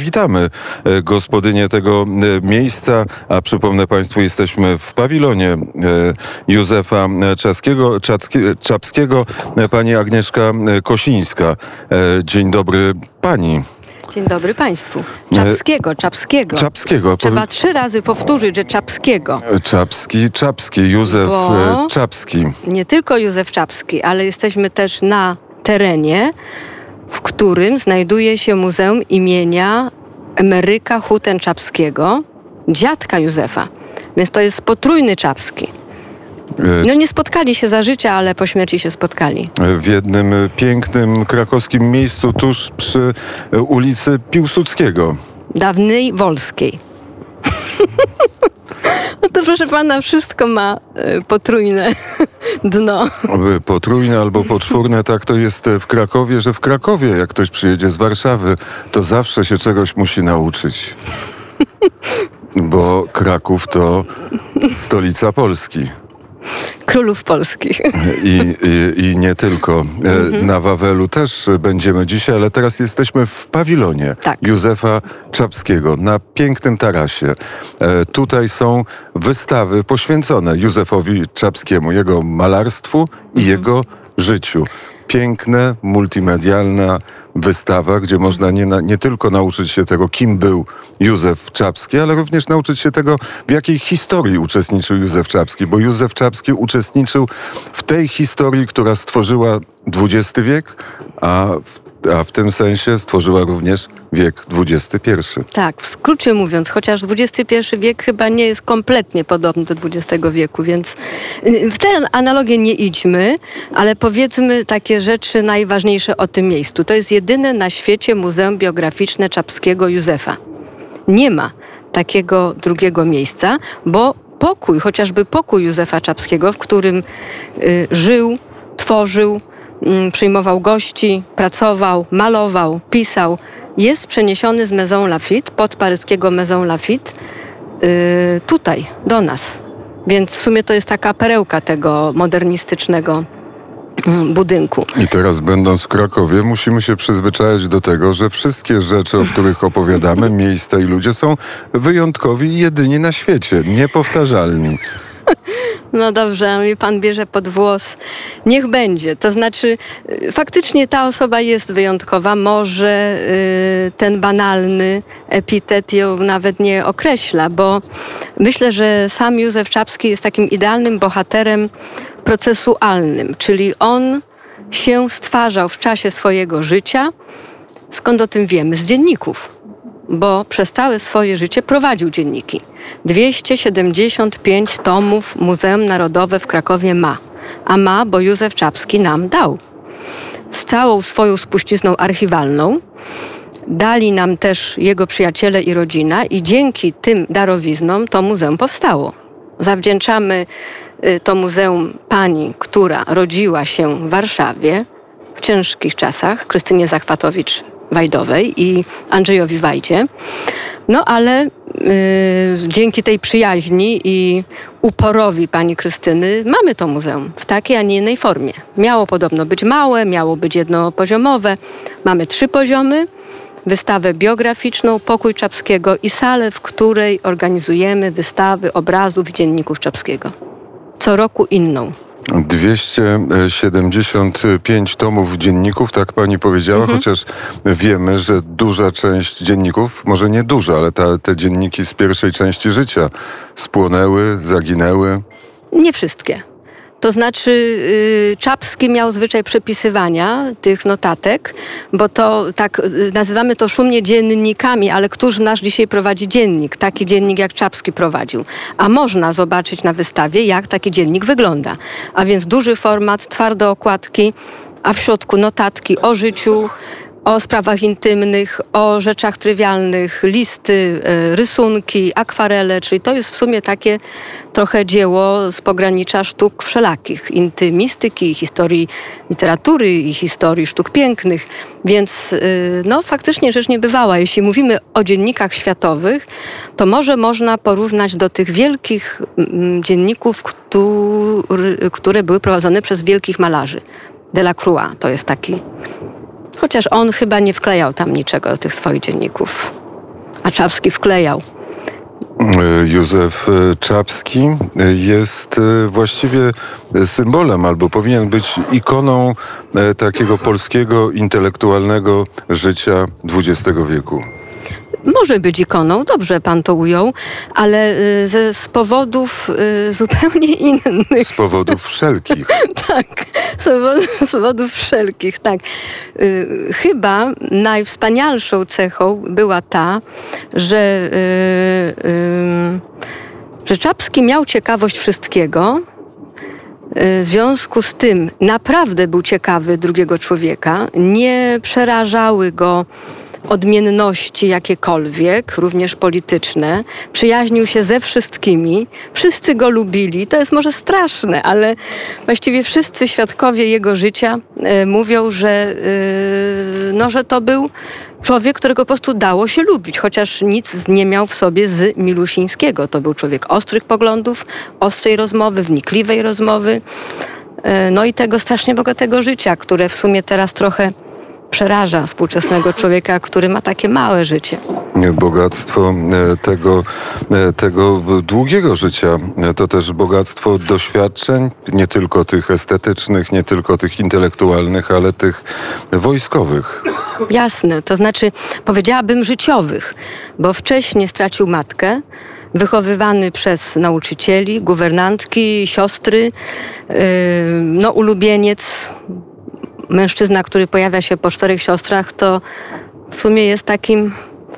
Witamy e, gospodynię tego e, miejsca, a przypomnę Państwu, jesteśmy w pawilonie e, Józefa Czaskiego, Czapskiego, pani Agnieszka Kosińska. Dzień dobry pani. Dzień dobry Państwu. Czapskiego, Czapskiego. Czapskiego. Trzeba trzy razy powtórzyć, że Czapskiego. Czapski, Czapski, Józef Bo Czapski. Nie tylko Józef Czapski, ale jesteśmy też na terenie, w którym znajduje się Muzeum imienia Emeryka Huten-Czapskiego, dziadka Józefa. Więc to jest potrójny Czapski. E, no nie spotkali się za życia, ale po śmierci się spotkali. W jednym pięknym krakowskim miejscu tuż przy ulicy Piłsudskiego. Dawnej Wolskiej. No to proszę pana, wszystko ma y, potrójne dno. Potrójne albo poczwórne, tak to jest w Krakowie, że w Krakowie, jak ktoś przyjedzie z Warszawy, to zawsze się czegoś musi nauczyć. Bo Kraków to stolica Polski królów polskich. I, i, i nie tylko. E, mhm. Na Wawelu też będziemy dzisiaj, ale teraz jesteśmy w pawilonie tak. Józefa Czapskiego na pięknym tarasie. E, tutaj są wystawy poświęcone Józefowi Czapskiemu, jego malarstwu i mhm. jego życiu. Piękne, multimedialna wystawa, gdzie można nie, nie tylko nauczyć się tego, kim był Józef Czapski, ale również nauczyć się tego, w jakiej historii uczestniczył Józef Czapski, bo Józef Czapski uczestniczył w tej historii, która stworzyła XX wiek, a w a w tym sensie stworzyła również wiek XXI. Tak, w skrócie mówiąc, chociaż XXI wiek chyba nie jest kompletnie podobny do XX wieku, więc y, w tę analogię nie idźmy, ale powiedzmy takie rzeczy najważniejsze o tym miejscu. To jest jedyne na świecie Muzeum Biograficzne Czapskiego Józefa. Nie ma takiego drugiego miejsca, bo pokój, chociażby pokój Józefa Czapskiego, w którym y, żył, tworzył, przyjmował gości, pracował, malował, pisał. Jest przeniesiony z Maison Lafitte, pod paryskiego Maison Lafitte, yy, tutaj, do nas. Więc w sumie to jest taka perełka tego modernistycznego mm, budynku. I teraz będąc w Krakowie musimy się przyzwyczajać do tego, że wszystkie rzeczy, o których opowiadamy, miejsca i ludzie są wyjątkowi i jedyni na świecie, niepowtarzalni. No dobrze, mnie pan bierze pod włos. Niech będzie. To znaczy, y, faktycznie ta osoba jest wyjątkowa. Może y, ten banalny epitet ją nawet nie określa, bo myślę, że sam Józef Czapski jest takim idealnym bohaterem procesualnym, czyli on się stwarzał w czasie swojego życia. Skąd o tym wiemy? Z dzienników bo przez całe swoje życie prowadził dzienniki. 275 tomów Muzeum Narodowe w Krakowie ma, a ma, bo Józef Czapski nam dał. Z całą swoją spuścizną archiwalną dali nam też jego przyjaciele i rodzina i dzięki tym darowiznom to muzeum powstało. Zawdzięczamy y, to muzeum pani, która rodziła się w Warszawie w ciężkich czasach, Krystynie Zachwatowicz Wajdowej i Andrzejowi Wajdzie. No ale y, dzięki tej przyjaźni i uporowi pani Krystyny mamy to muzeum w takiej, a nie innej formie. Miało podobno być małe, miało być jednopoziomowe. Mamy trzy poziomy. Wystawę biograficzną, pokój Czapskiego i salę, w której organizujemy wystawy obrazów dzienników Czapskiego. Co roku inną. 275 tomów dzienników, tak pani powiedziała, mhm. chociaż wiemy, że duża część dzienników, może nie duża, ale ta, te dzienniki z pierwszej części życia spłonęły, zaginęły. Nie wszystkie. To znaczy, y, Czapski miał zwyczaj przepisywania tych notatek, bo to tak y, nazywamy to szumnie dziennikami, ale któż nasz dzisiaj prowadzi dziennik? Taki dziennik jak Czapski prowadził. A można zobaczyć na wystawie, jak taki dziennik wygląda. A więc duży format, twarde okładki, a w środku notatki o życiu, o sprawach intymnych, o rzeczach trywialnych, listy, e, rysunki, akwarele, czyli to jest w sumie takie trochę dzieło z pogranicza sztuk wszelakich, intymistyki, historii literatury i historii sztuk pięknych. Więc e, no, faktycznie rzecz niebywała. Jeśli mówimy o dziennikach światowych, to może można porównać do tych wielkich dzienników, które były prowadzone przez wielkich malarzy. Delacroix to jest taki Chociaż on chyba nie wklejał tam niczego do tych swoich dzienników. a Czapski wklejał. Józef Czapski jest właściwie symbolem albo powinien być ikoną takiego polskiego intelektualnego życia XX wieku może być ikoną, dobrze pan to ujął, ale y, ze, z powodów y, zupełnie innych. Z powodów wszelkich. tak, z powodów, z powodów wszelkich, tak. Y, chyba najwspanialszą cechą była ta, że, że Czapski miał ciekawość wszystkiego, w związku z tym naprawdę był ciekawy drugiego człowieka. Nie przerażały go odmienności jakiekolwiek, również polityczne. Przyjaźnił się ze wszystkimi, wszyscy go lubili. To jest może straszne, ale właściwie wszyscy świadkowie jego życia e, mówią, że, e, no, że to był człowiek, którego po prostu dało się lubić, chociaż nic nie miał w sobie z Milusińskiego. To był człowiek ostrych poglądów, ostrej rozmowy, wnikliwej rozmowy. E, no i tego strasznie bogatego życia, które w sumie teraz trochę przeraża współczesnego człowieka, który ma takie małe życie. Bogactwo e, tego, e, tego długiego życia e, to też bogactwo doświadczeń, nie tylko tych estetycznych, nie tylko tych intelektualnych, ale tych wojskowych. Jasne, to znaczy powiedziałabym życiowych, bo wcześniej stracił matkę wychowywany przez nauczycieli, guwernantki, siostry, no ulubieniec mężczyzna, który pojawia się po czterech siostrach, to w sumie jest takim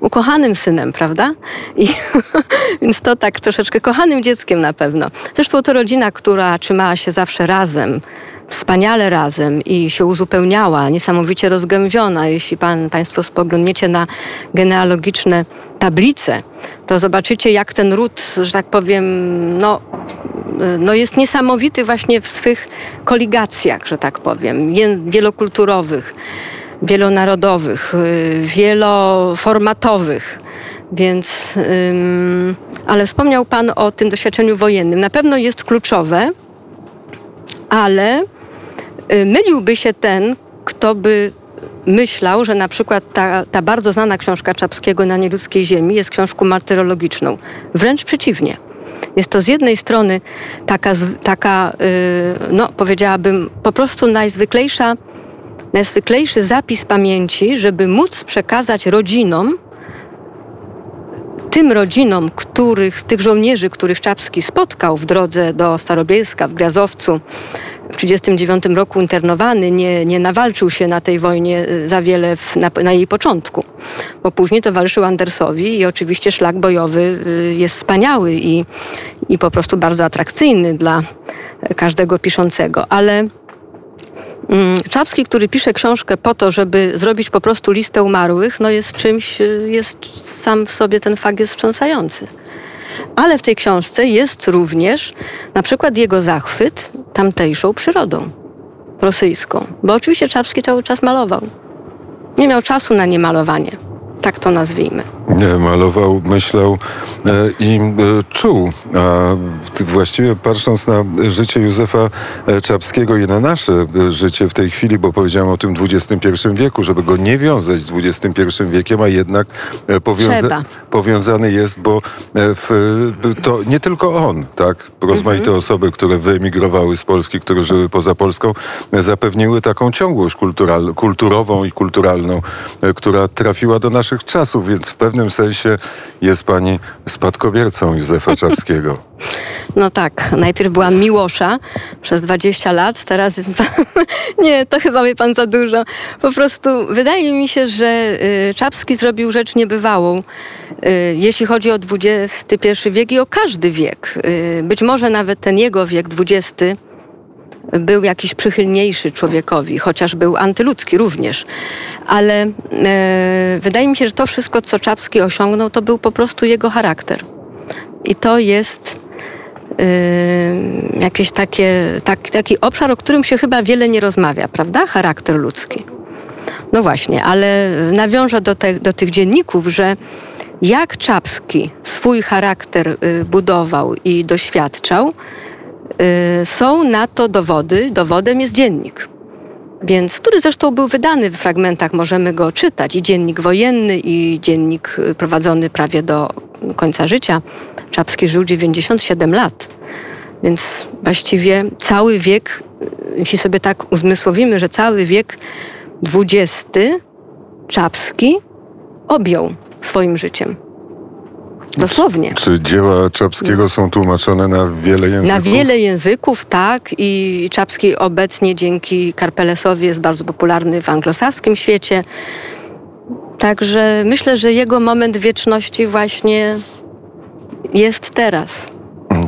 ukochanym synem, prawda? I, więc to tak troszeczkę kochanym dzieckiem na pewno. Zresztą to rodzina, która trzymała się zawsze razem, wspaniale razem i się uzupełniała, niesamowicie rozgęziona. Jeśli pan, Państwo spoglądniecie na genealogiczne tablice, to zobaczycie, jak ten ród, że tak powiem, no, no jest niesamowity właśnie w swych koligacjach, że tak powiem, wielokulturowych, wielonarodowych, y, wieloformatowych. Więc, ale wspomniał Pan o tym doświadczeniu wojennym. Na pewno jest kluczowe, ale y, myliłby się ten, kto by myślał, że na przykład ta, ta bardzo znana książka Czapskiego na nieludzkiej ziemi jest książką martyrologiczną. Wręcz przeciwnie. Jest to z jednej strony taka, taka y, no powiedziałabym, po prostu najzwyklejsza, najzwyklejszy zapis pamięci, żeby móc przekazać rodzinom, tym rodzinom, których, tych żołnierzy, których Czapski spotkał w drodze do Starobielska, w Grazowcu, w 1939 roku internowany, nie, nie nawalczył się na tej wojnie y, za wiele w, na, na, jej początku, bo później towarzyszył Andersowi i oczywiście szlak bojowy y, jest wspaniały i, i po prostu bardzo atrakcyjny dla każdego piszącego, ale mm, Czapski, który pisze książkę po to, żeby zrobić po prostu listę umarłych, no jest czymś, y, jest sam w sobie ten fakt jest wstrząsający. Ale w tej książce jest również na przykład jego zachwyt tamtejszą przyrodą rosyjską. Bo oczywiście Czapski cały czas malował. Nie miał czasu na niemalowanie. Tak to nazwijmy malował, myślał e, i e, czuł. A właściwie patrząc na życie Józefa e, Czapskiego i na nasze życie w tej chwili, bo powiedziałem o tym XXI wieku, żeby go nie wiązać z XXI wiekiem, a jednak powiąza powiązany jest, bo to nie tylko on, tak? Rozmaite mhm. osoby, które wyemigrowały z Polski, które żyły poza Polską, zapewniły taką ciągłość kulturową i kulturalną, która trafiła do naszych czasów, więc w pewnym pewnym sensie jest pani spadkobiercą Józefa Czapskiego. No tak, najpierw byłam Miłosza przez 20 lat, teraz nie, to chyba wie pan za dużo. Po prostu wydaje mi się, że y, Czapski zrobił rzecz niebywałą, y, jeśli chodzi o XXI wiek i o każdy wiek. Y, być może nawet ten jego wiek, XX, był jakiś przychylniejszy człowiekowi, chociaż był antyludzki również. Ale e, wydaje mi się, że to wszystko, co Czapski osiągnął, to był po prostu jego charakter. I to jest e, jakiś takie, tak, taki obszar, o którym się chyba wiele nie rozmawia, prawda? Charakter ludzki. No właśnie, ale nawiążę do, te, do tych dzienników, że jak Czapski swój charakter y, budował i doświadczał, są na to dowody. Dowodem jest dziennik. Więc, który zresztą był wydany w fragmentach, możemy go czytać. I dziennik wojenny, i dziennik y, prowadzony prawie do końca życia. Czapski żył 97 lat. Więc właściwie cały wiek, y, jeśli sobie tak uzmysłowimy, że cały wiek XX Czapski objął swoim życiem. Dosłownie. Czy, czy, dzieła Czapskiego są tłumaczone na wiele języków? Na wiele języków, tak. I Czapski obecnie dzięki Karpelesowi jest bardzo popularny w anglosaskim świecie. Także myślę, że jego moment wieczności właśnie jest teraz.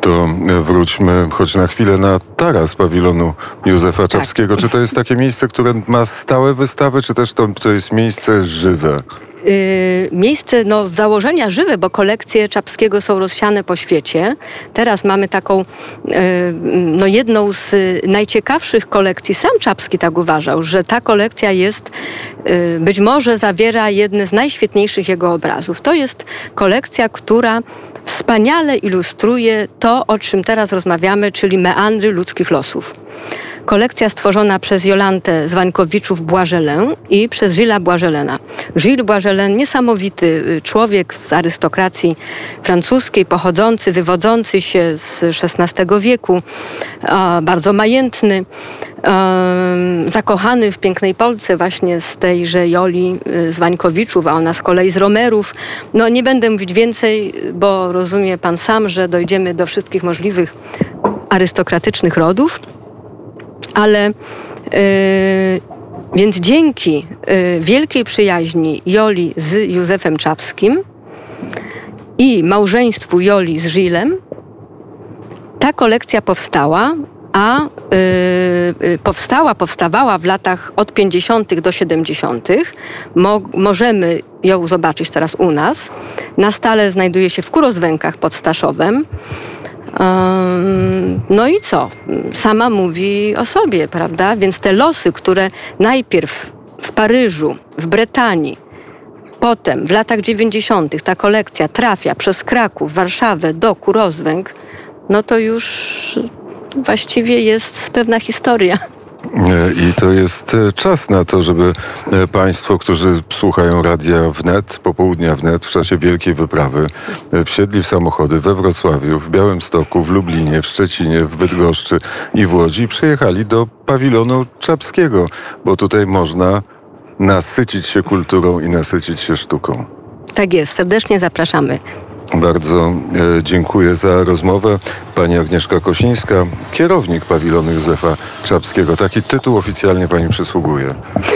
To wróćmy choć na chwilę na taras pawilonu Józefa tak. Czapskiego. Tak. Czy to jest takie miejsce, które ma stałe wystawy, czy też to, to jest miejsce żywe? Y, miejsce no, założenia żywe, bo kolekcje Czapskiego są rozsiane po świecie. Teraz mamy taką y, no, jedną z najciekawszych kolekcji. Sam Czapski tak uważał, że ta kolekcja jest, być może zawiera jedne z najświetniejszych jego obrazów. To jest kolekcja, która wspaniale ilustruje to, o czym teraz rozmawiamy, czyli meandry ludzkich losów. Kolekcja stworzona przez Jolantę Zwańkowiczów-Błażelę i przez Gilles Błażelena. Gilles Błażelen, niesamowity y, człowiek z arystokracji francuskiej, pochodzący, wywodzący się z XVI wieku, bardzo majętny, zakochany w pięknej Polsce właśnie z tejże Joli y, z Wańkowiczów, a ona z kolei z Romerów. No nie będę mówić więcej, bo rozumie pan sam, że dojdziemy do wszystkich możliwych arystokratycznych rodów ale yy, więc dzięki yy, wielkiej przyjaźni Joli z Józefem Czapskim i małżeństwu Joli z Żilem ta kolekcja powstała, a yy, powstała, powstawała w latach od 50. do 70. Mo możemy ją zobaczyć teraz u nas. Na stale znajduje się w Kurozwękach pod Staszowem. No i co? Sama mówi o sobie, prawda? Więc te losy, które najpierw w Paryżu, w Bretanii, potem w latach 90. ta kolekcja trafia przez Kraków, Warszawę do Kurozwęg, no to już właściwie jest pewna historia. I to jest e, czas na to, żeby e, Państwo, którzy słuchają radia wnet, popołudnia wnet, w czasie wielkiej wyprawy, e, wsiedli w samochody we Wrocławiu, w Białymstoku, w Lublinie, w Szczecinie, w Bydgoszczy i w Łodzi i przyjechali do pawilonu Czapskiego, bo tutaj można nasycić się kulturą i nasycić się sztuką. Tak jest, serdecznie zapraszamy. Bardzo e, dziękuję za rozmowę. Pani Agnieszka Kosińska, kierownik pawilonu Józefa Czapskiego. Taki tytuł oficjalnie pani przysługuje.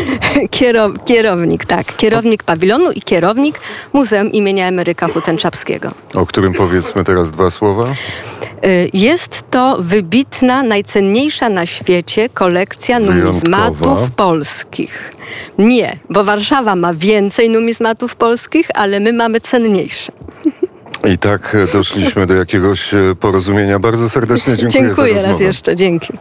Kierow, kierownik, tak. Kierownik pawilonu i kierownik Muzeum imienia Emeryka Hutenczapskiego. O którym powiedzmy teraz dwa słowa. E, jest to wybitna, najcenniejsza na świecie kolekcja numizmatów Wyjątkowa. polskich. Nie, bo Warszawa ma więcej numizmatów polskich, ale my mamy cenniejsze. I tak doszliśmy do jakiegoś e, porozumienia. Bardzo serdecznie dziękuję, dziękuję za raz jeszcze, dzięki.